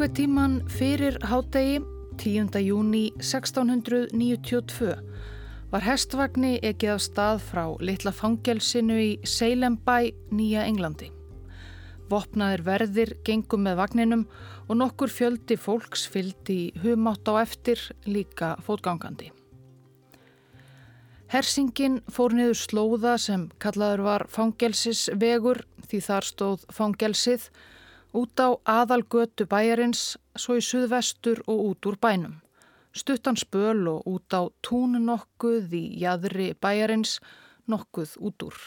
Engu tíman fyrir hádegi 10. júni 1692 var hestvagni ekið af stað frá litla fangelsinu í Seilembæ, Nýja Englandi. Vopnaðir verðir gengum með vagninum og nokkur fjöldi fólks fyldi humátt á eftir líka fótgangandi. Hersingin fór niður slóða sem kallaður var fangelsisvegur því þar stóð fangelsið út á aðalgötu bæjarins svo í suðvestur og út úr bænum. Stuttan spöl og út á tún nokkuð í jæðri bæjarins nokkuð út úr.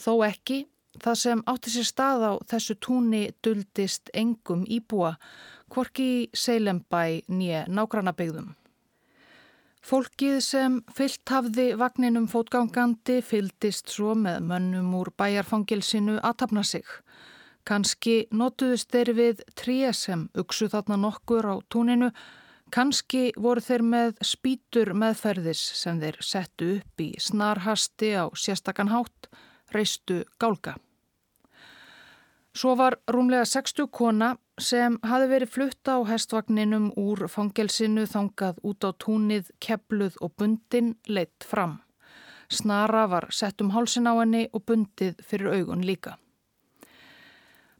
Þó ekki, það sem átti sér stað á þessu túni duldist engum íbúa, hvorki í Seilembæ nýja nágrannabegðum. Fólkið sem fyllt hafði vagninum fótgangandi fyldist svo með mönnum úr bæjarfangilsinu að tapna sig. Kanski notuðust þeir við tríu sem uksu þarna nokkur á túninu, kanski voru þeir með spýtur meðferðis sem þeir settu upp í snarhasti á sérstakann hátt, reistu gálga. Svo var rúmlega 60 kona sem hafi verið flutta á hestvagninum úr fangelsinu þangað út á túnið, kepluð og bundin leitt fram. Snara var sett um hálsin á henni og bundið fyrir augun líka.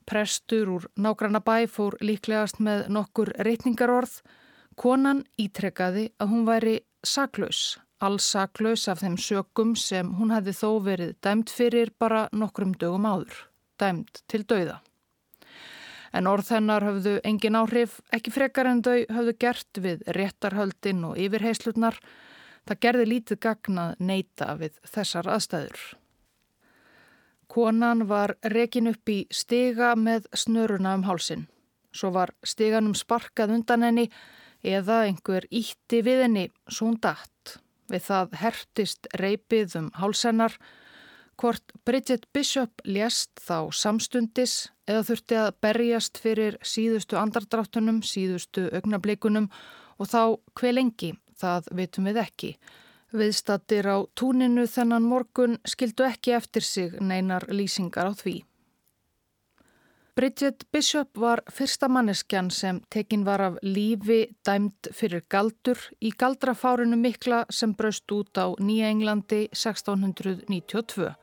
Prestur úr nágranna bæ fór líklegast með nokkur reytningarorð. Konan ítrekkaði að hún væri saklaus, alls saklaus af þeim sökum sem hún hefði þó verið dæmt fyrir bara nokkrum dögum áður dæmt til dauða. En orð hennar höfðu engin áhrif, ekki frekar en þau höfðu gert við réttarhöldin og yfirheyslutnar. Það gerði lítið gagnað neyta við þessar aðstæður. Konan var rekin upp í stiga með snöruna um hálsin. Svo var stiganum sparkað undan henni eða einhver ítti við henni dætt. Við það hertist reipið um hálsennar Hvort Bridget Bishop lést þá samstundis eða þurfti að berjast fyrir síðustu andardráttunum, síðustu augnablikunum og þá hver lengi, það vitum við ekki. Viðstattir á túninu þennan morgun skildu ekki eftir sig neinar lýsingar á því. Bridget Bishop var fyrsta manneskjan sem tekin var af lífi dæmt fyrir galdur í galdrafárinu mikla sem braust út á Nýja Englandi 1692.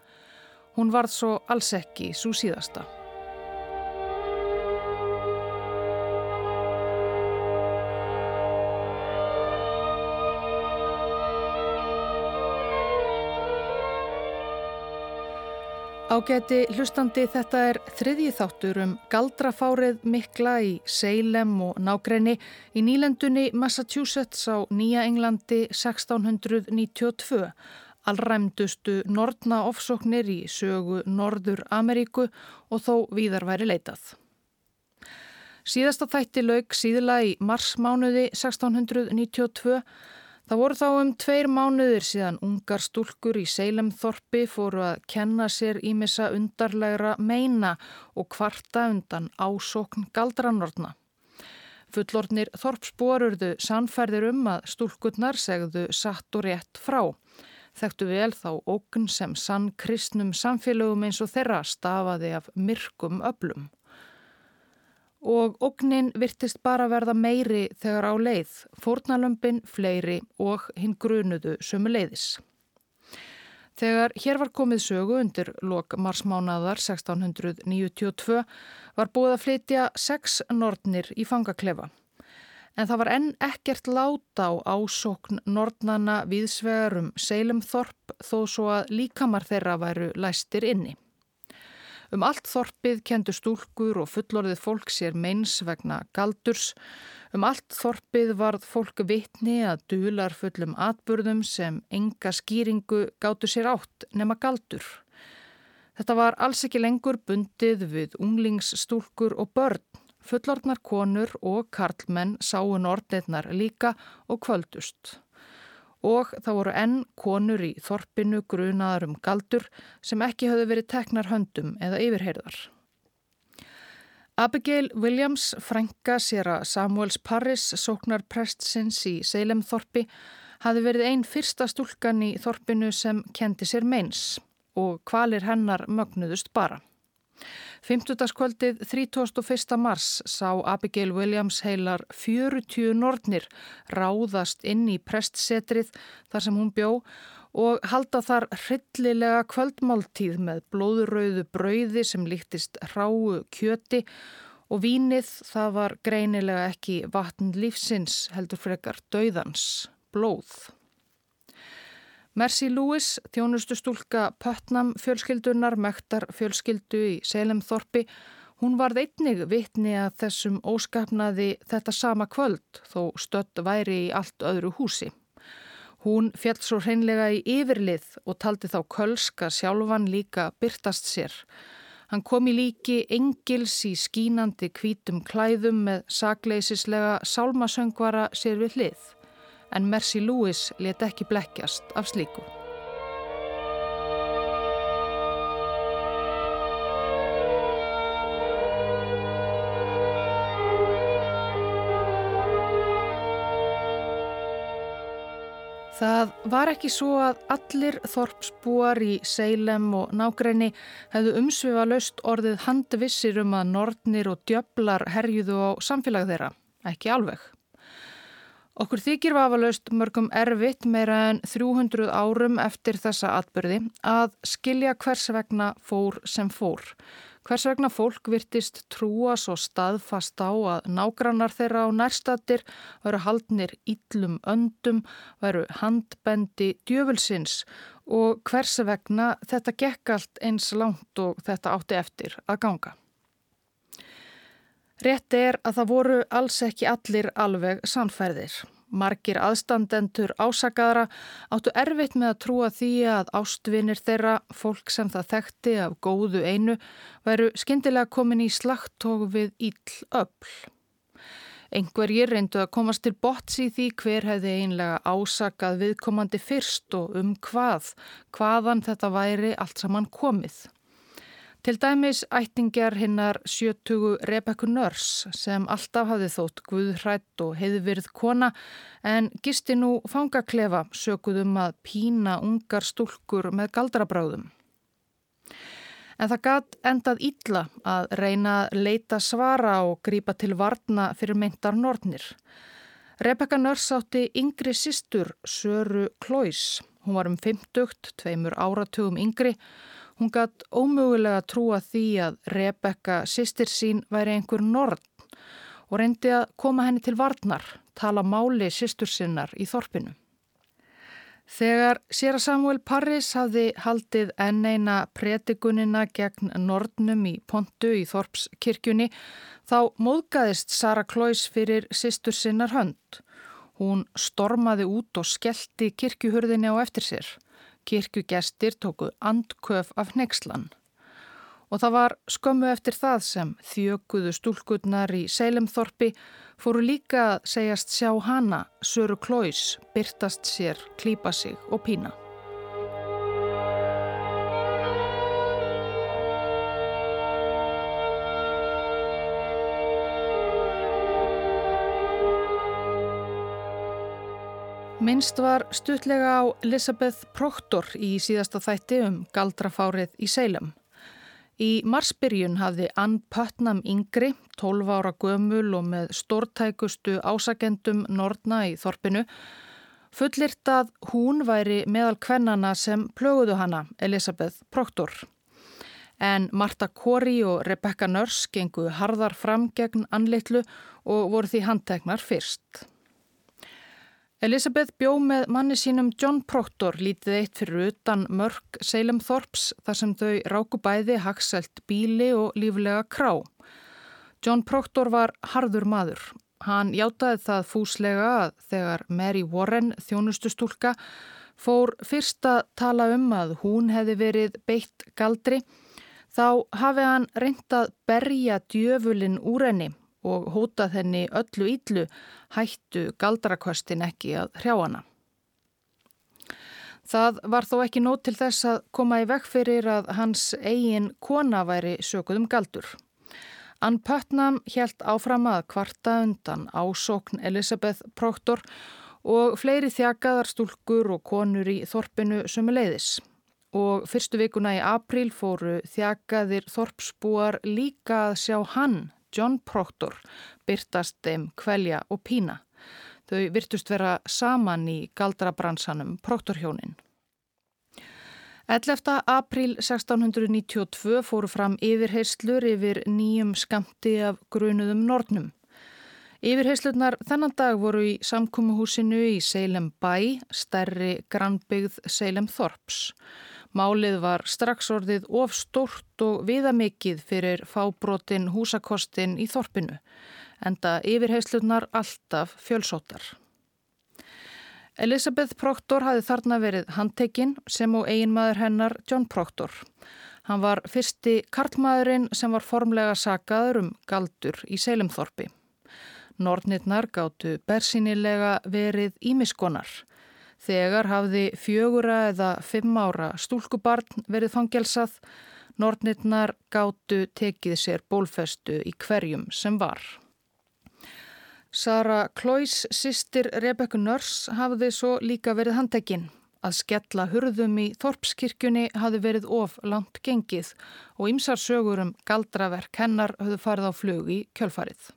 Hún varð svo alls ekki svo síðasta. Ágæti hlustandi þetta er þriðji þáttur um galdrafárið mikla í Salem og nágrenni í nýlendunni Massachusetts á Nýja Englandi 1692 allræmdustu nortna ofsóknir í sögu Norður Ameríku og þó víðar væri leitað. Síðasta þætti laug síðla í marsmánuði 1692. Það voru þá um tveir mánuðir síðan ungar stúlkur í Seilemþorpi fóru að kenna sér ímissa undarlegra meina og kvarta undan ásókn galdranortna. Fullornir þorpsborurðu sannferðir um að stúlkurnar segðu satt og rétt frá þekktu vel þá ógn sem sann kristnum samfélögum eins og þeirra stafaði af myrkum öblum. Og ógnin virtist bara verða meiri þegar á leið, fórnalömpin fleiri og hinn grunuðu sömu leiðis. Þegar hér var komið sögu undir lok marsmánadar 1692 var búið að flytja sex nortnir í fangaklefa en það var enn ekkert láta á ásókn nortnana viðsvegarum Seilemþorp þó svo að líkamar þeirra væru læstir inni. Um allt þorpið kendu stúlkur og fullorðið fólk sér meins vegna galdurs. Um allt þorpið varð fólk vitni að dular fullum atburðum sem enga skýringu gáttu sér átt nema galdur. Þetta var alls ekki lengur bundið við unglingsstúlkur og börn Fullorðnar konur og karlmenn sáu nortnirnar líka og kvöldust. Og það voru enn konur í þorpinu grunaðar um galdur sem ekki höfðu verið teknar höndum eða yfirheyrðar. Abigail Williams, frænka sér að Samuels Parris, sóknar prestsins í Seilemþorpi, hafi verið einn fyrsta stúlkan í þorpinu sem kendi sér meins og kvalir hennar mögnuðust bara. Fymtudagskvöldið 31. mars sá Abigail Williams heilar 40 nortnir ráðast inn í prestsetrið þar sem hún bjó og halda þar hryllilega kvöldmáltíð með blóðurauðu brauði sem líktist ráu kjöti og vínið það var greinilega ekki vatn lífsins heldur frekar döðans, blóð. Mercy Lewis, þjónustu stúlka Pötnam fjölskyldunar, mektar fjölskyldu í Selemþorpi, hún varð einnig vitni að þessum óskapnaði þetta sama kvöld þó stött væri í allt öðru húsi. Hún fjall svo hreinlega í yfirlið og taldi þá kölska sjálfan líka byrtast sér. Hann kom í líki engils í skínandi kvítum klæðum með sakleisislega sálmasöngvara sér við hlið en Mercy Lewis let ekki blekkjast af slíku. Það var ekki svo að allir þorpsbúar í Seilem og nágræni hefðu umsvifa löst orðið handvissir um að nortnir og djöflar herjuðu á samfélag þeirra. Ekki alveg. Okkur þykir vafalaust mörgum erfitt meira en 300 árum eftir þessa atbyrði að skilja hvers vegna fór sem fór. Hvers vegna fólk virtist trúa svo staðfast á að nágrannar þeirra á nærstatir veru haldnir íllum öndum, veru handbendi djöfulsins og hvers vegna þetta gekk allt eins langt og þetta átti eftir að ganga. Rétt er að það voru alls ekki allir alveg sannfærðir. Margir aðstandendur ásakaðra áttu erfitt með að trúa því að ástvinir þeirra, fólk sem það þekkti af góðu einu, væru skindilega komin í slagtók við íll öll. Engverjir reyndu að komast til bots í því hver hefði einlega ásakað viðkomandi fyrst og um hvað, hvaðan þetta væri allt saman komið. Til dæmis ættingjar hinnar sjötugu Rebekku Nörs sem alltaf hafði þótt guðhrætt og heiðvirð kona en gisti nú fangaklefa sökuðum að pína ungar stúlkur með galdrabráðum. En það gatt endað ítla að reyna að leita svara og grípa til varna fyrir meintar nortnir. Rebekka Nörs átti yngri sístur Söru Klóis. Hún var um 50, tveimur áratugum yngri Hún gætt ómögulega trúa því að Rebecca, sýstir sín, væri einhver norn og reyndi að koma henni til varnar, tala máli sýstur sinnar í þorpinu. Þegar Sera Samuel Parris hafði haldið enn eina pretikunina gegn Nordnum í Pontu í Þorpskirkjunni þá móðgæðist Sara Klois fyrir sýstur sinnar hönd. Hún stormaði út og skellti kirkjuhurðinni á eftir sér. Kirkjugestir tóku andköf af nexlan. Og það var skömmu eftir það sem þjökuðu stúlgutnar í Seilemþorpi fóru líka að segjast sjá hana, Söru Klóis, byrtast sér, klýpa sig og pína. Minnst var stutlega á Elisabeth Proctor í síðasta þætti um galdrafárið í Seilum. Í marsbyrjun hafði Ann Putnam yngri, 12 ára gömul og með stórtækustu ásagendum Nortna í Þorpinu, fullirt að hún væri meðal kvennana sem plöguðu hana, Elisabeth Proctor. En Marta Kori og Rebecca Nörs gengu harðar fram gegn anleitlu og voru því handteknar fyrst. Elisabeth bjó með manni sínum John Proctor lítið eitt fyrir utan mörg Salem Thorps þar sem þau ráku bæði haxelt bíli og líflega krá. John Proctor var harður maður. Hann hjátaði það fúslega að þegar Mary Warren, þjónustustúlka, fór fyrst að tala um að hún hefði verið beitt galdri, þá hafi hann reyndað berja djöfulin úr henni og hótað henni öllu íllu hættu galdrakostin ekki að hrjá hana. Það var þó ekki nót til þess að koma í vekk fyrir að hans eigin kona væri sökuðum galdur. Ann Putnam helt áfram að kvarta undan ásókn Elisabeth Proctor og fleiri þjakaðar stúlkur og konur í þorpinu sömu leiðis. og fyrstu vikuna í april fóru þjakaðir þorpsbúar líka að sjá hann, John Proctor, byrtast þeim kvelja og pína. Þau virtust vera saman í galdrabransanum Proctorhjónin. 11. april 1692 fóru fram yfirheyslur yfir nýjum skamti af grunuðum nornum. Yfirheyslurnar þennan dag voru í samkúmuhúsinu í Seilem bæ, stærri grannbyggð Seilem Þorps. Málið var strax orðið of stort og viðamikið fyrir fábrotin húsakostin í Þorpinu, enda yfirheyslurnar alltaf fjölsótar. Elisabeth Proctor hafi þarna verið handtekinn sem og eiginmaður hennar John Proctor. Hann var fyrsti karlmaðurinn sem var formlega sagaður um galdur í Seilemþorpi. Nornirnar gáttu bersinilega verið ímiskonar. Þegar hafði fjögura eða fimm ára stúlkubarn verið fangelsað, nornirnar gáttu tekið sér bólfestu í hverjum sem var. Sara Klois, sýstir Rebekku Nörs, hafði svo líka verið handekinn. Að skella hurðum í Þorpskirkjunni hafði verið of langt gengið og ymsar sögur um galdraverk hennar höfðu farið á flug í kjölfarið.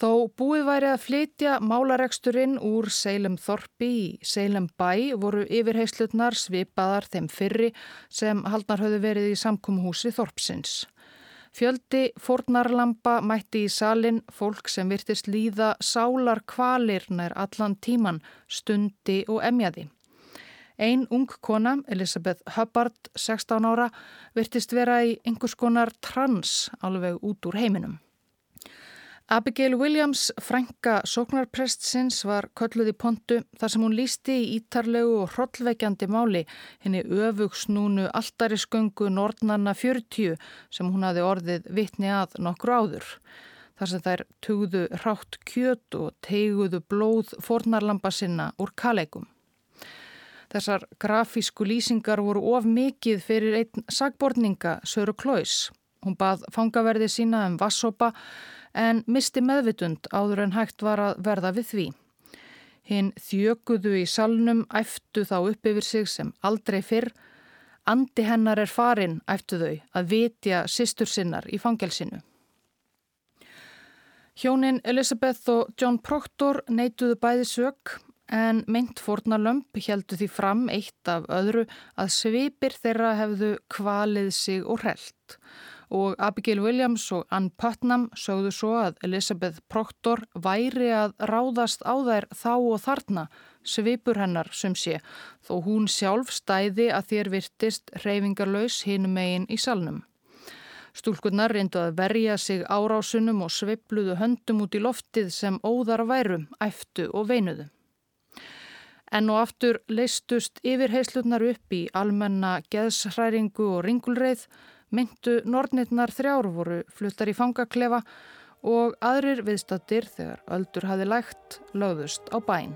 Þó búið væri að flytja málaregsturinn úr Seilem Þorpi í Seilem Bæ voru yfirheyslutnar svipaðar þeim fyrri sem haldnar höfðu verið í samkúmhúsi Þorpsins. Fjöldi fornarlampa mætti í salin fólk sem virtist líða sálar kvalir nær allan tíman, stundi og emjaði. Einn ung kona, Elisabeth Hubbard, 16 ára, virtist vera í einhvers konar trans alveg út úr heiminum. Abigail Williams, frænka sóknarprestsins, var kölluð í pontu þar sem hún lísti í ítarlegu og hrollveikjandi máli henni öfugsnúnu alltarisköngu Nordnanna 40 sem hún hafi orðið vitni að nokkru áður. Þar sem þær tugðu rátt kjöt og teiguðu blóð fornarlampa sinna úr kaleikum. Þessar grafísku lýsingar voru of mikið fyrir einn sagborninga, Söru Klóis. Hún bað fangaverði sína um vassopa en misti meðvitund áður en hægt var að verða við því. Hinn þjökuðu í salnum æftu þá upp yfir sig sem aldrei fyrr. Andi hennar er farin, æftu þau, að vitja sýstur sinnar í fangelsinu. Hjónin Elisabeth og John Proctor neituðu bæði sög en meint fornalömp heldu því fram eitt af öðru að svipir þeirra hefðu kvalið sig og hrelt og Abigail Williams og Ann Putnam sögðu svo að Elizabeth Proctor væri að ráðast á þær þá og þarna svipur hennar sem sé þó hún sjálf stæði að þér virtist reyfingarlaus hinum megin í salnum. Stúlkunnar reyndu að verja sig árásunum og svipluðu höndum út í loftið sem óðar værum, æftu og veinuðu. En og aftur leistust yfirheyslutnar upp í almenna geðshræringu og ringulreið Myndu nornirnar þrjár voru fluttar í fangaklefa og aðrir viðstattir þegar öldur hafi lægt lögðust á bæn.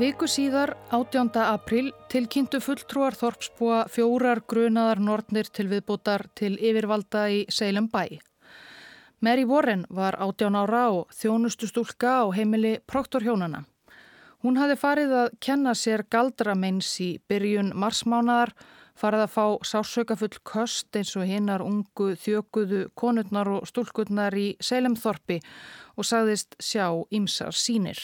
Viku síðar, 18. april, tilkynntu fulltrúar Þorpsbúa fjórar grunaðar nornir til viðbútar til yfirvalda í Seilem bæ. Mary Warren var 18 ára og þjónustustúlka á heimili Proktorhjónana. Hún hafði farið að kenna sér galdrameins í byrjun marsmánaðar, farið að fá sásaukafull köst eins og hinnar ungu þjökuðu konurnar og stúlkurnar í Seilemþorpi og sagðist sjá ímsar sínir.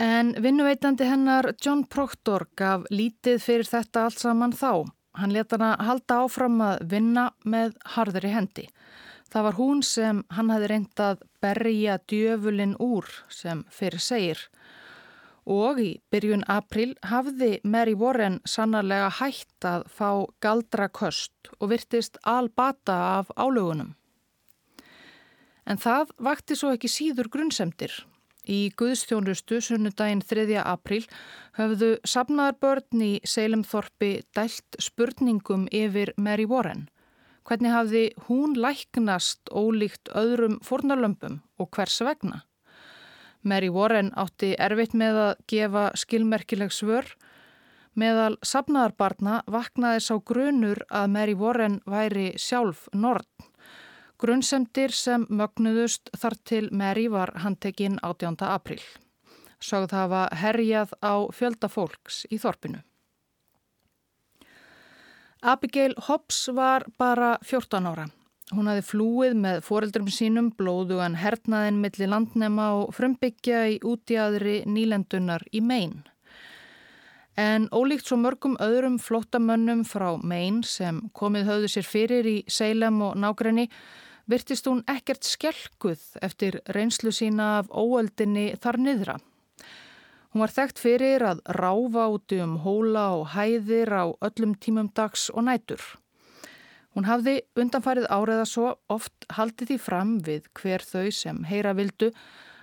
En vinnuveitandi hennar John Proctor gaf lítið fyrir þetta allt saman þá. Hann leta hana halda áfram að vinna með harðri hendi. Það var hún sem hann hafi reyndað berja djöfulin úr sem fyrir segir. Og í byrjun april hafði Mary Warren sannarlega hætt að fá galdraköst og virtist albata af álögunum. En það vakti svo ekki síður grunnsemdir. Í Guðstjónustu sunnudaginn 3. april höfðu sapnaðarbörn í Seilemþorpi dælt spurningum yfir Mary Warren. Hvernig hafði hún læknast ólíkt öðrum fornalömpum og hvers vegna? Mary Warren átti erfitt með að gefa skilmerkileg svör. Meðal sapnaðarbarna vaknaði sá grunur að Mary Warren væri sjálf Nord. Grunnsemdir sem mögnuðust þar til Mary var handtekinn 18. april. Sögð hafa herjað á fjölda fólks í þorpinu. Abigail Hobbs var bara 14 ára. Hún hafi flúið með foreldrum sínum blóðugan hernaðin millir landnema og frumbyggja í útjæðri nýlendunar í Maine. En ólíkt svo mörgum öðrum flottamönnum frá Maine sem komið höfðu sér fyrir í Salem og nágrenni virtist hún ekkert skjelkuð eftir reynslu sína af óöldinni þar niðra. Hún var þekkt fyrir að ráfa út um hóla og hæðir á öllum tímum dags og nætur. Hún hafði undanfarið áreða svo oft haldið því fram við hver þau sem heyra vildu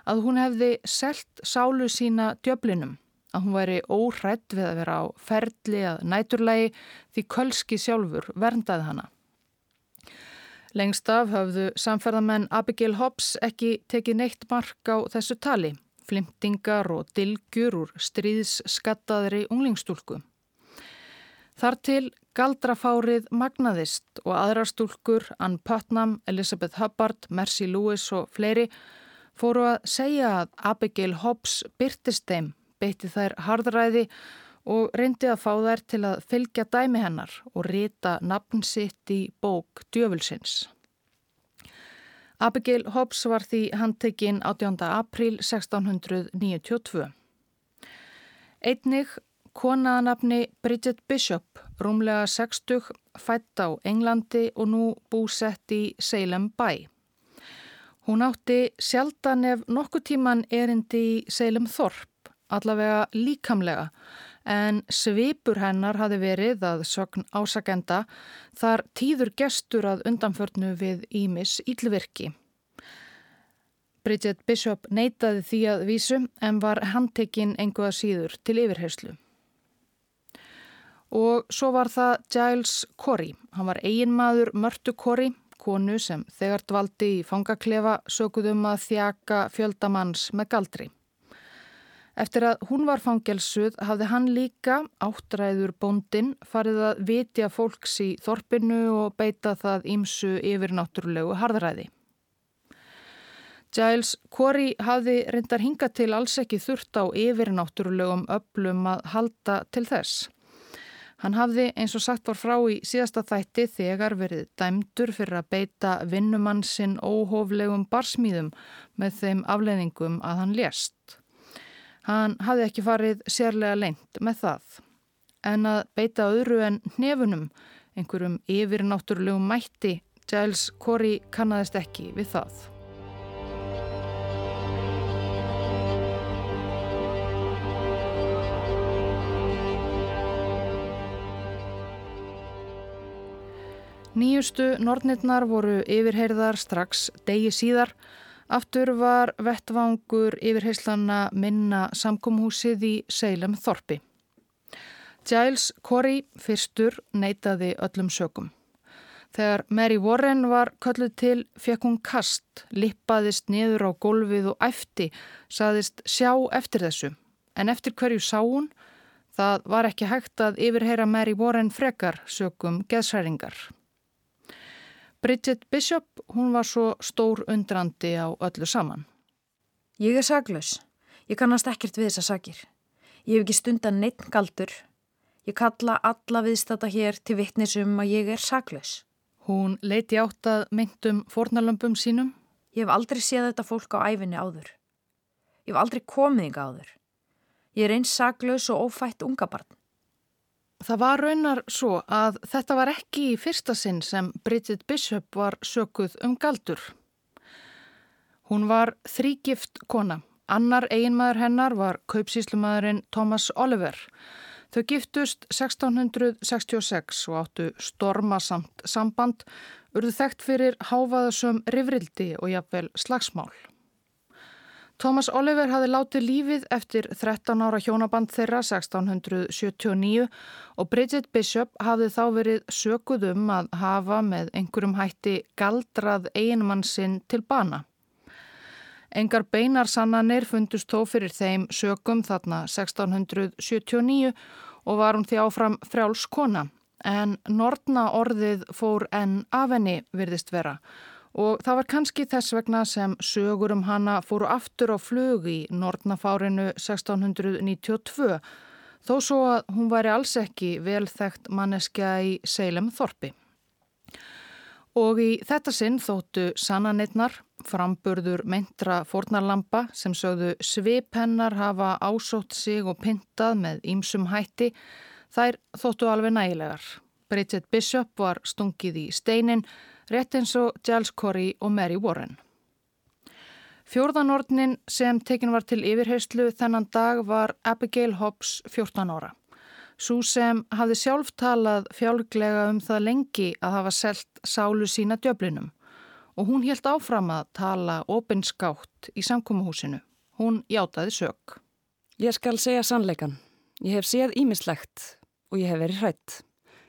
að hún hefði selt sálu sína djöflinum, að hún væri óhrætt við að vera á ferli að næturlegi því kölski sjálfur verndaði hana. Lengst af höfðu samferðamenn Abigail Hobbs ekki tekið neitt mark á þessu tali, flimtingar og dilgjur úr stríðsskattaðri unglingstúlku. Þar til galdrafárið magnaðist og aðra stúlkur, Ann Putnam, Elizabeth Hubbard, Mercy Lewis og fleiri fóru að segja að Abigail Hobbs byrtist þeim, beitti þær hardræði og reyndi að fá þær til að fylgja dæmi hennar og rita nafn sitt í bók djöfulsins. Abigail Hobbs var því handtekinn 18. april 1692. Einnig konaðanapni Bridget Bishop, rúmlega 60, fætt á Englandi og nú búsett í Salem bæ. Hún átti sjaldan ef nokkuð tíman erindi í Salem Þorp, allavega líkamlega, en svipur hennar hafi verið að sögn ásagenda þar tíður gestur að undanförnu við Ímis Ílvirki. Bridget Bishop neytaði því að vísu en var handtekinn enguða síður til yfirherslu. Og svo var það Giles Corey. Hann var eiginmaður Mörtu Corey, konu sem þegar dvaldi í fangaklefa sökuðum að þjaka fjöldamanns með galdri. Eftir að hún var fangelsuð hafði hann líka, áttræður bóndin, farið að vitja fólks í þorpinu og beita það ímsu yfirnáttúrulegu harðræði. Giles Corey hafði reyndar hinga til alls ekki þurft á yfirnáttúrulegum öflum að halda til þess. Hann hafði eins og sagt var frá í síðasta þætti þegar verið dæmdur fyrir að beita vinnumann sinn óhóflegum barsmýðum með þeim afleðingum að hann lést. Hann hafði ekki farið sérlega lengt með það. En að beita öðru en hnefunum, einhverjum yfirnáttúrulegum mætti, Giles Corey kannadist ekki við það. Nýjustu nornirnar voru yfirheyrðar strax degi síðar Aftur var vettvangur yfirheyslanna minna samkómhúsið í Seilem Þorpi. Giles Corey fyrstur neytaði öllum sökum. Þegar Mary Warren var kölluð til fekk hún kast, lippaðist niður á gólfið og æfti, saðist sjá eftir þessu. En eftir hverju sá hún, það var ekki hægt að yfirheyra Mary Warren frekar sökum geðsæringar. Bridget Bishop, hún var svo stór undrandi á öllu saman. Ég er saglus. Ég kannast ekkert við þessa sagir. Ég hef ekki stundan neitt galdur. Ég kalla alla viðstata hér til vittnisum að ég er saglus. Hún leiti átt að myndum fornalömpum sínum. Ég hef aldrei séð þetta fólk á æfinni áður. Ég hef aldrei komið yngi áður. Ég er eins saglus og ófætt unga barn. Það var raunar svo að þetta var ekki í fyrsta sinn sem Bridget Bishop var sökuð um galdur. Hún var þrýgift kona. Annar eiginmaður hennar var kaupsíslumadurinn Thomas Oliver. Þau giftust 1666 og áttu stormasamt samband, urðu þekkt fyrir háfaðasum rifrildi og jafnvel slagsmál. Thomas Oliver hafi látið lífið eftir 13 ára hjónaband þeirra 1679 og Bridget Bishop hafi þá verið sökuð um að hafa með einhverjum hætti galdrað einmann sinn til bana. Engar beinar sannanir fundust þó fyrir þeim sökum þarna 1679 og var hún því áfram frjálskona en nortna orðið fór enn af henni virðist vera og það var kannski þess vegna sem sögur um hana fóru aftur á flug í nortnafárinu 1692 þó svo að hún væri alls ekki velþægt manneskja í Seilem Þorpi. Og í þetta sinn þóttu sannanitnar, framburður meintra fornarlampa sem sögðu sviphennar hafa ásótt sig og pyntað með ýmsum hætti, þær þóttu alveg nægilegar. Bridget Bishop var stungið í steinin, rétt eins og Giles Corey og Mary Warren. Fjórðanordnin sem tekin var til yfirheyslu þennan dag var Abigail Hobbs 14 ára. Sú sem hafði sjálf talað fjálglega um það lengi að hafa selt sálu sína djöflinum og hún helt áfram að tala opinskátt í samkómuhúsinu. Hún játaði sög. Ég skal segja sannleikan. Ég hef séð ímislegt og ég hef verið hrætt.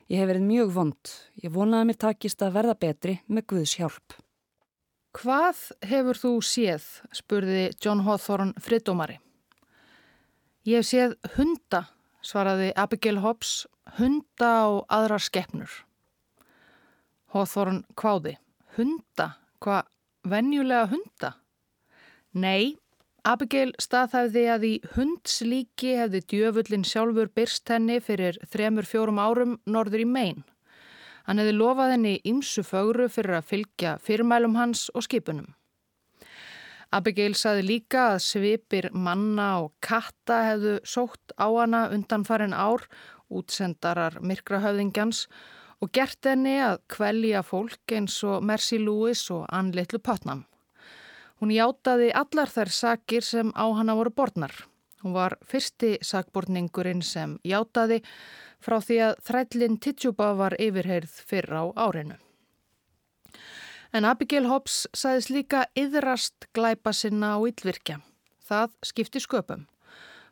Ég hef verið mjög vond. Ég vonaði að mér takist að verða betri með Guðs hjálp. Hvað hefur þú séð, spurði John Hawthorne friðdómari. Ég hef séð hunda, svaraði Abigail Hobbs, hunda og aðra skeppnur. Hawthorne kváði. Hunda? Hvað, venjulega hunda? Nei, Abigail staðhæfði að í hundslíki hefði djöfullin sjálfur byrst henni fyrir þremur fjórum árum norður í megin. Hann hefði lofað henni ímsu fögru fyrir að fylgja fyrirmælum hans og skipunum. Abigail saði líka að svipir manna og katta hefðu sótt á hana undan farin ár, útsendarar myrkrahöfðingjans og gert henni að kvelja fólk eins og Mercy Lewis og Ann Little Putnam. Hún játaði allar þær sakir sem á hana voru borðnar. Hún var fyrsti sakborningurinn sem játaði frá því að þrællin Titsjúba var yfirheyrð fyrr á árinu. En Abigail Hobbs sagðis líka yðrast glæpa sinna á yllvirkja. Það skipti sköpum.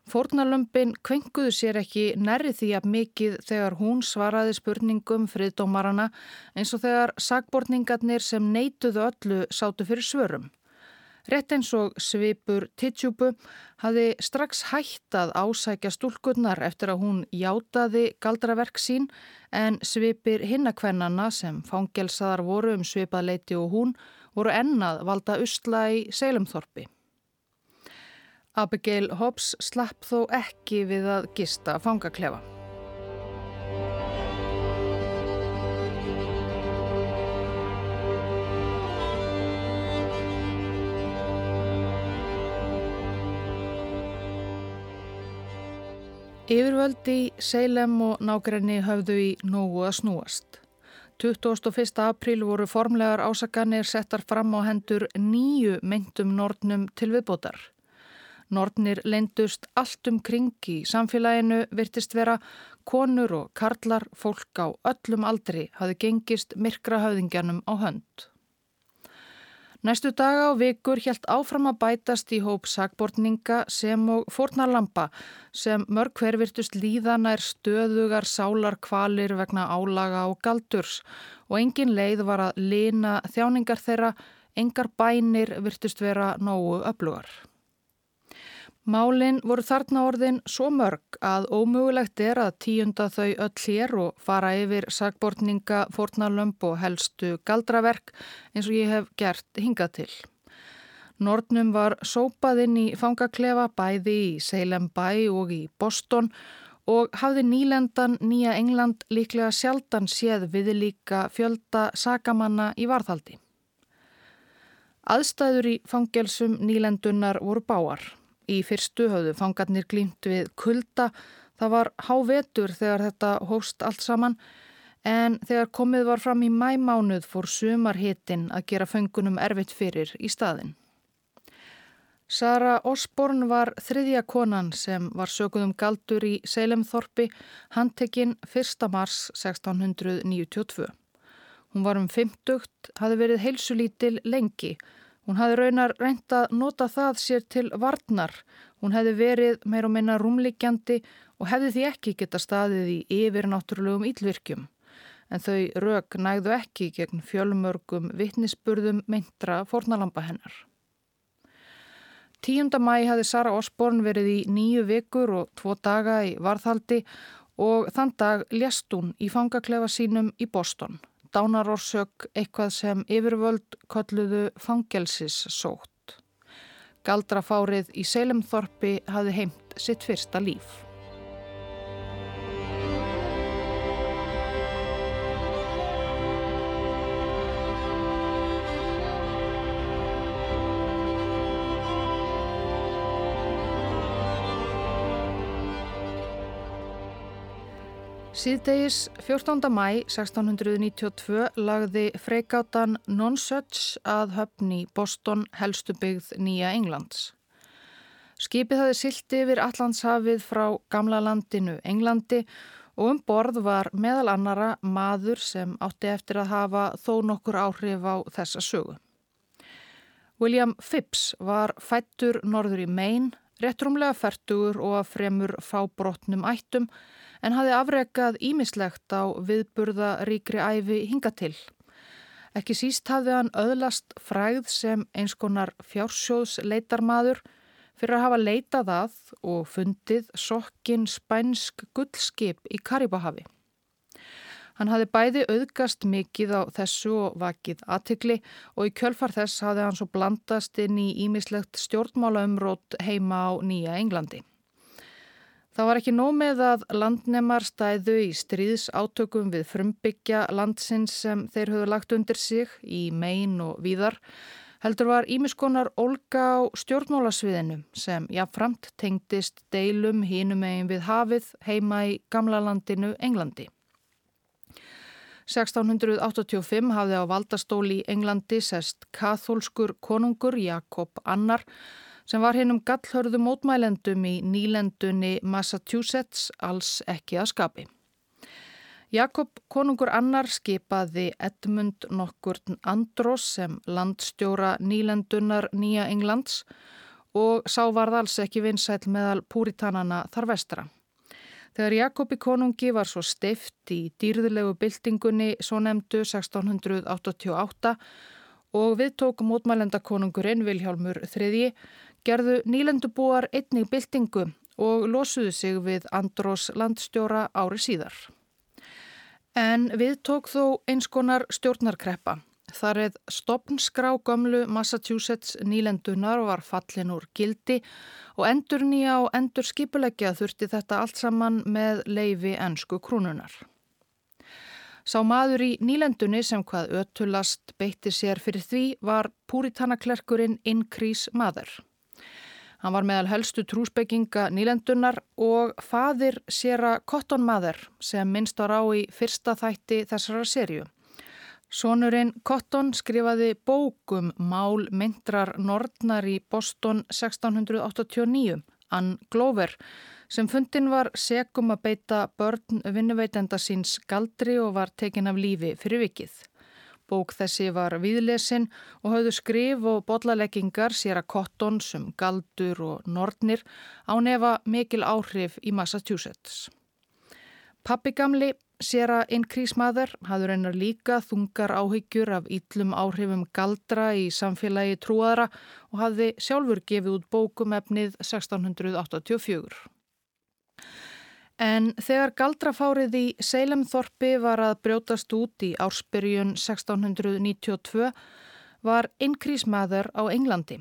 Fórnalömpin kvenguðu sér ekki nærri því að mikið þegar hún svaraði spurningum friðdómarana eins og þegar sagbortningarnir sem neituðu öllu sátu fyrir svörum. Rett eins og svipur Titsjúbu hafi strax hættað ásækja stúlkunnar eftir að hún játaði galdraverk sín en svipir hinnakvennana sem fangelsaðar voru um svipaðleiti og hún voru ennað valda usla í Seilumþorpi. Abigail Hobbs slapp þó ekki við að gista fangaklefa. Yfirvöldi í Seilem og nákrenni höfðu í nógu að snúast. 21. apríl voru formlegar ásakanir settar fram á hendur nýju myndum nortnum til viðbótar. Nortnir leindust allt um kring í samfélaginu virtist vera konur og karlar fólk á öllum aldri hafi gengist myrkra höfðingjanum á hönd. Næstu daga og vikur helt áfram að bætast í hóp sagbortninga sem og fornarlampa sem mörg hver virtust líðanær stöðugar sálar kvalir vegna álaga og galdurs og engin leið var að lina þjáningar þeirra, engar bænir virtust vera nógu öflugar. Málinn voru þarna orðin svo mörg að ómögulegt er að tíunda þau öll hér og fara yfir sagbortninga, fornalömp og helstu galdraverk eins og ég hef gert hingað til. Nordnum var sópað inn í fangaklefa bæði í Salem bæ og í Boston og hafði nýlendan Nýja England líklega sjaldan séð við líka fjölda sagamanna í varðhaldi. Aðstæður í fangelsum nýlendunar voru báar. Í fyrstu höfðu fangarnir glýmt við kulda. Það var hávetur þegar þetta hóst allt saman en þegar komið var fram í mæmánuð fór sumarhitin að gera fengunum erfitt fyrir í staðin. Sara Osborn var þriðja konan sem var sökuðum galdur í Seilemþorpi, handtekinn 1. mars 1692. Hún var um 50, hafi verið heilsulítil lengi og Hún hafði raunar reynd að nota það sér til varnar. Hún hefði verið meir og minna rúmlikjandi og hefði því ekki geta staðið í yfirnáttúrulegum ílvirkjum. En þau rauk nægðu ekki gegn fjölmörgum vittnisspurðum meintra fornalampa hennar. 10. mæ hafði Sara Osborn verið í nýju vikur og tvo daga í varðhaldi og þann dag lést hún í fangaklefa sínum í Boston. Dánarorsök eitthvað sem yfirvöld kolluðu fangelsis sótt. Galdrafárið í Seilemþorpi hafði heimt sitt fyrsta líf. Síðdegis 14. mæ 1692 lagði freikátan Non-Such að höfni Boston helstu byggð Nýja Englands. Skipið hafi silti yfir Allandshafið frá gamla landinu Englandi og um borð var meðal annara maður sem átti eftir að hafa þó nokkur áhrif á þessa sögu. William Phipps var fættur norður í Maine, réttrumlega færtugur og fremur fábrotnum ættum en hafi afrekað ímislegt á viðburða ríkri æfi hinga til. Ekki síst hafði hann öðlast fræð sem eins konar fjársjóðs leitarmadur fyrir að hafa leitað að og fundið sokkin spænsk gullskip í Karibahavi. Hann hafði bæði auðgast mikið á þessu og vakið aðtikli og í kjölfar þess hafði hann svo blandast inn í ímislegt stjórnmálaumrót heima á Nýja Englandi. Það var ekki nóg með að landnemar stæðu í stríðs átökum við frumbyggja landsins sem þeir höfðu lagt undir sig í megin og víðar. Heldur var ímiskonar Olga á stjórnmálasviðinu sem jáfnframt tengdist deilum hínum megin við hafið heima í gamla landinu Englandi. 1685 hafði á valdastóli í Englandi sest kathólskur konungur Jakob Annar sem var hinn um gallhörðu mótmælendum í nýlendunni Massachusetts alls ekki að skapi. Jakob konungur annar skipaði Edmund nokkur Andros sem landstjóra nýlendunar Nýja Englands og sá varð alls ekki vinsæl meðal púritanana þar vestra. Þegar Jakobi konungi var svo steift í dýrðulegu byltingunni svo nefndu 1688 og við tók mótmælendakonungurinn Viljálmur III gerðu nýlendubúar einnig byltingu og losuðu sig við Andrós landstjóra ári síðar. En við tók þó eins konar stjórnarkreppa. Þar eð stopnskrá gömlu Massachusetts nýlendunar var fallin úr gildi og endur nýja og endur skipuleggja þurfti þetta allt saman með leifi ennsku krúnunar. Sá maður í nýlendunni sem hvað ötulast beitti sér fyrir því var púritanaklerkurinn Increase Mother. Hann var meðal helstu trúsbygginga nýlendunar og fadir séra Kottonmaður sem minnst á í fyrsta þætti þessara serju. Sónurinn Kotton skrifaði bókum Mál myndrar Nordnar í Boston 1689, Ann Glover, sem fundin var segum að beita börn vinnuveitenda síns galdri og var tekin af lífi fyrir vikið. Bók þessi var viðlesin og hafðu skrif og botlaleggingar sér að Cotton sem galdur og Nordnir á nefa mikil áhrif í Massachusetts. Pappi gamli sér að einn krísmaður hafður einar líka þungar áhyggjur af íllum áhrifum galdra í samfélagi trúaðra og hafði sjálfur gefið út bókum efnið 1684. En þegar galdrafárið í Seilemþorpi var að brjótast út í ársbyrjun 1692 var innkrísmaður á Englandi.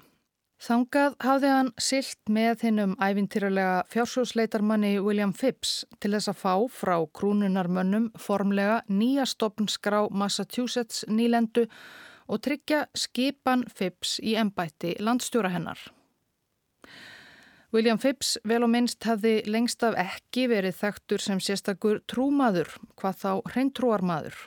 Þangað hafði hann silt með hinnum æfintýralega fjársjósleitarmanni William Phipps til þess að fá frá krúnunarmönnum formlega nýja stopnskrá Massachusetts nýlendu og tryggja skipan Phipps í ennbætti landstjóra hennar. William Phipps vel og minnst hafði lengst af ekki verið þektur sem sérstakur trúmaður, hvað þá hreintrúarmaður.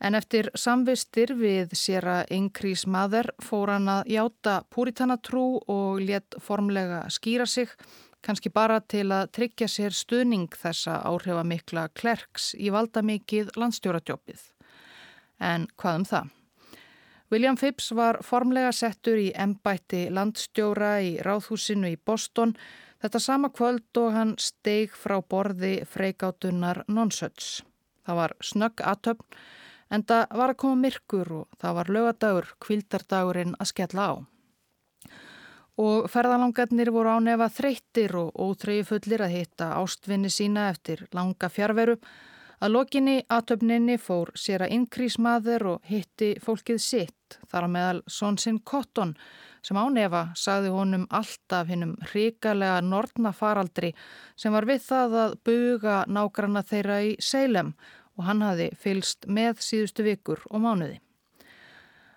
En eftir samvistir við sér að Ingrís maður fór hann að játa púritanatrú og let formlega skýra sig, kannski bara til að tryggja sér stuðning þessa áhrifamikla klerks í valdamikið landstjóratjópið. En hvað um það? William Phipps var formlega settur í embætti landstjóra í ráðhúsinu í Boston þetta sama kvöld og hann steig frá borði freikátunar Nonsuch. Það var snögg aðtöfn en það var að koma myrkur og það var lögadagur, kvildardagurinn að skella á. og ferðalangarnir voru ánefa þreyttir og óþreyju fullir að hitta ástvinni sína eftir langa fjárveru. Að lokinni aðtöfninni fór sér að inkrísmaður og hitti fólkið sitt þar á meðal Sonsinn Cotton sem ánefa sagði honum alltaf hinnum hrikalega nortna faraldri sem var við það að buga nágranna þeirra í Seilem og hann hafi fylst með síðustu vikur og mánuði.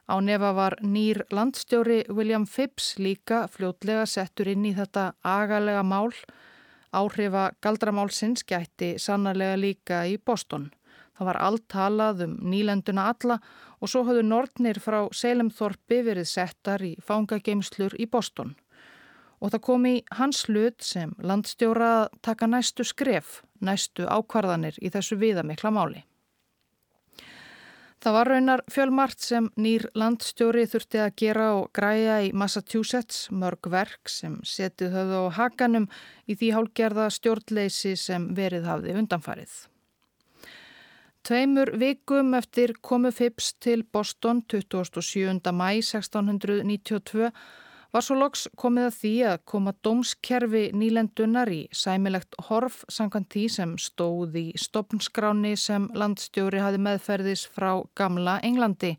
Á nefa var nýr landstjóri William Phipps líka fljótlega settur inn í þetta agalega mál. Áhrifa galdramálsins gætti sannarlega líka í Boston. Það var allt talað um nýlenduna alla og svo hafðu Nordnir frá Selemþorpi verið settar í fangageimslur í Boston. Og það kom í hans hlut sem landstjóra taka næstu skref, næstu ákvarðanir í þessu viðamikla máli. Það var raunar fjölmart sem nýr landstjóri þurfti að gera og græja í Massachusetts, mörg verk sem setið höfðu á hakanum í því hálgerða stjórnleysi sem verið hafði undanfarið. Tveimur vikum eftir komu Phipps til Boston 27. mæ 1692 var svo loks komið að því að koma dómskerfi nýlendunar í sæmilegt horf samkvæmt því sem stóð í stopnskráni sem landstjóri hafi meðferðis frá gamla Englandi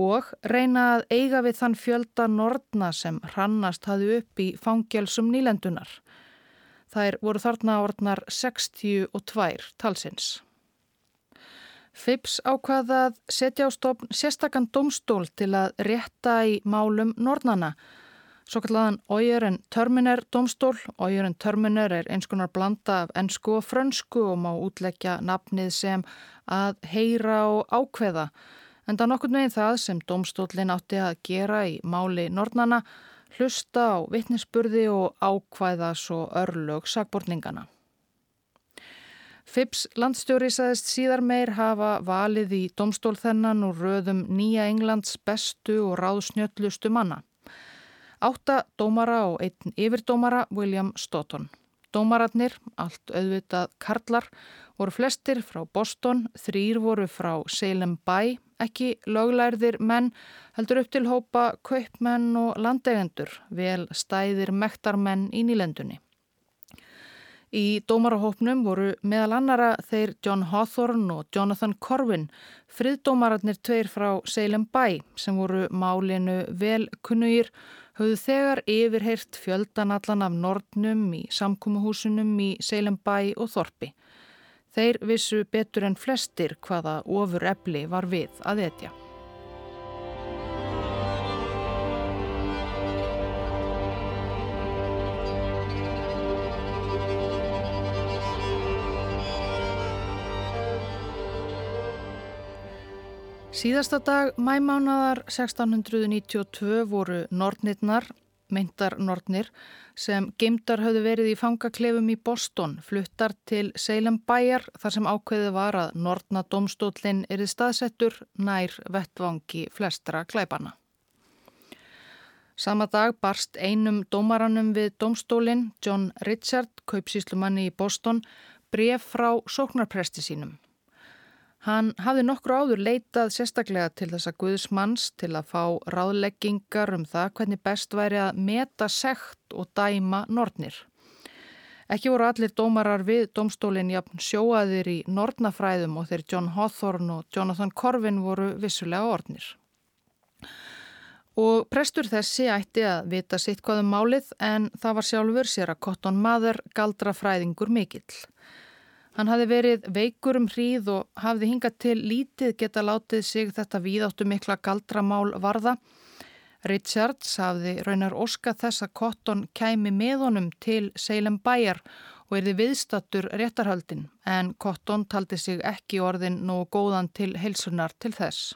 og reyna að eiga við þann fjölda nortna sem hrannast hafi upp í fangjálsum nýlendunar. Þær voru þarna orðnar 62 talsins. Phipps ákvaðað setja á stofn sérstakann domstól til að rétta í málum nornana. Svo kallaðan Ójörn Törminer domstól. Ójörn Törminer er eins konar blanda af ennsku og frönsku og má útleggja nafnið sem að heyra og ákveða. En það nokkur meginn það sem domstólinn átti að gera í máli nornana, hlusta á vittnisspurði og ákvæða svo örlög sagbortningana. Phipps landstjóri saðist síðar meir hafa valið í domstól þennan og röðum nýja Englands bestu og ráðsnjöldlustu manna. Átta dómara og einn yfirdómara William Stoughton. Dómararnir, allt auðvitað karlar, voru flestir frá Boston, þrýr voru frá Salem Bay, ekki löglærðir menn, heldur upp til hópa kaupmenn og landegendur, vel stæðir mektarmenn í nýlendunni. Í dómarahópnum voru meðal annara þeir John Hawthorne og Jonathan Corwin, friðdómararnir tveir frá Salem Bay sem voru málinu vel kunnugir, höfðu þegar yfirheirt fjöldanallan af Nordnum í samkúmuhúsunum í Salem Bay og Þorpi. Þeir vissu betur en flestir hvaða ofur ebli var við að etja. Síðasta dag mæmánadar 1692 voru Nortnirnar, meintar Nortnir, sem geimdar höfðu verið í fangaklefum í Boston, fluttar til Salem bæjar þar sem ákveðið var að Nortnadómstólinn erið staðsettur nær vettvangi flestra klæpana. Sama dag barst einum dómaranum við dómstólinn, John Richard, kaupsíslumanni í Boston, bref frá sóknarpresti sínum. Hann hafði nokkru áður leitað sérstaklega til þessa guðsmanns til að fá ráðleggingar um það hvernig best væri að meta sekt og dæma nortnir. Ekki voru allir dómarar við domstólinn jafn sjóaðir í nortnafræðum og þeir John Hawthorne og Jonathan Corvin voru vissulega ornir. Og prestur þessi ætti að vita sitt hvaðum málið en það var sjálfur sér að Cotton Mather galdra fræðingur mikill. Hann hafi verið veikur um hríð og hafði hingað til lítið geta látið sig þetta víðáttu mikla galdramál varða. Richards hafði raunar óska þess að Cotton kæmi með honum til Salem bæjar og erði viðstattur réttarhaldin en Cotton taldi sig ekki orðin nógu góðan til heilsunar til þess.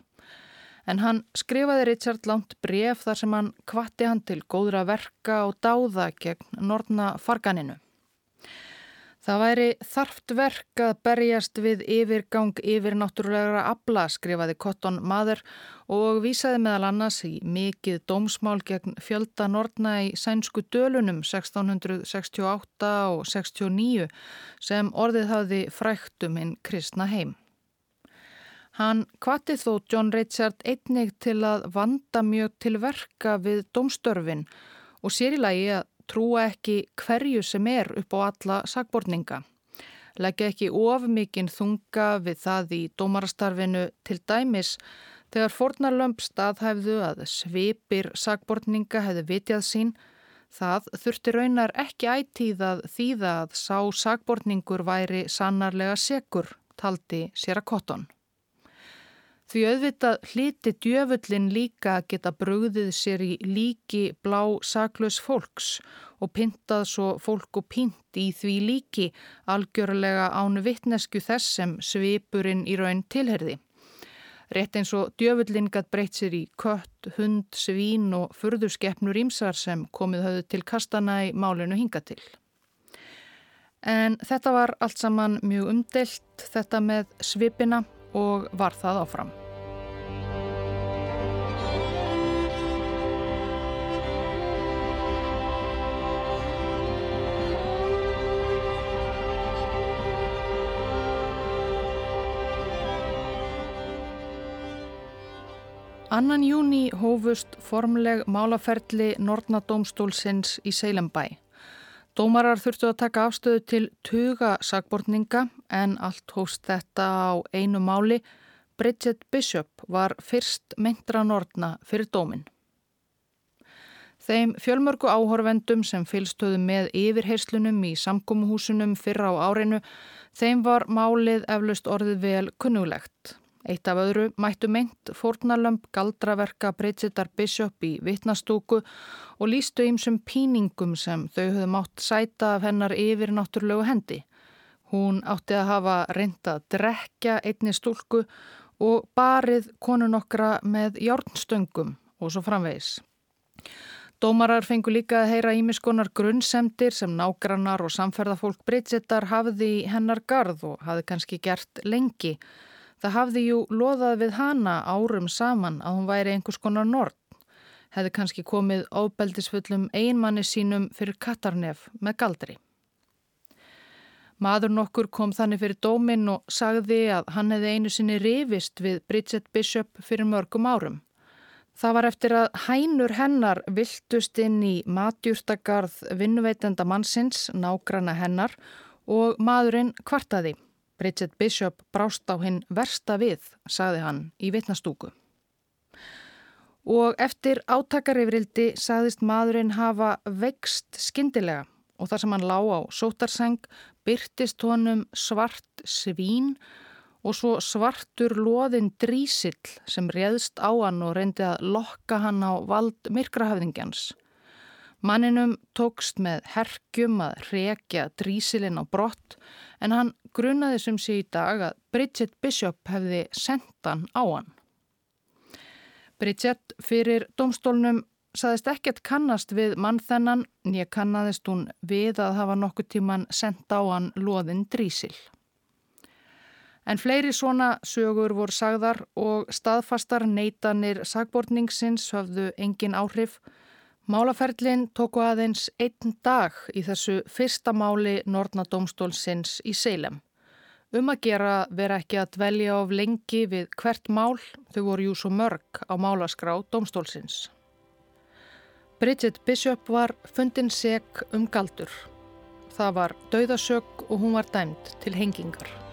En hann skrifaði Richard langt bref þar sem hann kvatti hann til góðra verka og dáða gegn nortna farganinu. Það væri þarft verk að berjast við yfirgang yfir náttúrulegra abla, skrifaði Cotton Mather og vísaði meðal annars í mikið dómsmál gegn fjölda nortna í sænsku dölunum 1668 og 69 sem orðið hafði fræktum hinn kristna heim. Hann kvatti þó John Richard einnig til að vanda mjög til verka við dómstörfin og sér í lagi að trúa ekki hverju sem er upp á alla sagbortninga. Leggja ekki of mikinn þunga við það í dómarastarfinu til dæmis þegar fornarlömp staðhæfðu að svipir sagbortninga hefðu vitjað sín Það þurfti raunar ekki ætíð að þýða að sá sagbortningur væri sannarlega sekur, taldi sér að kotton. Því auðvitað hliti djöfullin líka að geta brugðið sér í líki blá saklaus fólks og pintað svo fólk og pint í því líki algjörlega ánu vittnesku þess sem svipurinn í raun tilherði. Rétt eins og djöfullin gætt breytt sér í kött, hund, svín og furðurskeppnur ímsar sem komið höfðu til kastana í málinu hinga til. En þetta var allt saman mjög umdelt, þetta með svipina og var það áfram. Annan júni hófust formleg málaferli Nortnadómstólsins í Seilembæ. Dómarar þurftu að taka afstöðu til tuga sagbortninga en allt hóst þetta á einu máli. Bridget Bishop var fyrst meintra Nortna fyrir dómin. Þeim fjölmörgu áhorfendum sem fylstöðu með yfirheyslunum í samkómuhúsunum fyrra á árinu, þeim var málið eflaust orðið vel kunnulegt. Eitt af öðru mættu meint fórnalömp galdraverka Bridgetar Bishop í vittnastúku og lístu ýmsum píningum sem þau höfðu mátt sæta af hennar yfir náttúrlegu hendi. Hún átti að hafa reynda að drekja einni stúlku og barið konun okkra með járnstöngum og svo framvegis. Dómarar fengu líka að heyra ímiskonar grunnsemdir sem nágrannar og samferðafólk Bridgetar hafði í hennar garð og hafði kannski gert lengi. Það hafði jú loðað við hana árum saman að hún væri einhvers konar nord. Hefði kannski komið ábeldisfullum einmanni sínum fyrir Katarnef með galdri. Maður nokkur kom þannig fyrir dóminn og sagði að hann hefði einu sinni rivist við Bridget Bishop fyrir mörgum árum. Það var eftir að hænur hennar viltust inn í matjúrtagarð vinnuveitenda mannsins, nágrana hennar og maðurinn kvartaði. Bridget Bishop brást á hinn versta við, sagði hann í vitnastúku. Og eftir átakarifrildi sagðist maðurinn hafa vext skindilega og þar sem hann lá á sótarseng byrtist honum svart svín og svo svartur loðin drísill sem réðst á hann og reyndi að lokka hann á vald myrkrahafðingjans. Manninum tókst með hergjum að rekja drísilinn á brott en hann grunaði sem sé í dag að Bridget Bishop hefði sendt hann á hann. Bridget fyrir domstólnum saðist ekkert kannast við mann þennan, nýja kannadist hún við að hafa nokkuð tíman sendt á hann loðin drísil. En fleiri svona sögur voru sagðar og staðfastar neytanir sagbortningsins höfðu engin áhrif Málaferlinn tóku aðeins einn dag í þessu fyrsta máli Nornadómstólsins í Seilem. Um að gera vera ekki að dvelja of lengi við hvert mál, þau voru jú svo mörg á málaskrá Dómstólsins. Bridget Bishop var fundin seg um galdur. Það var dauðasög og hún var dæmt til hengingar.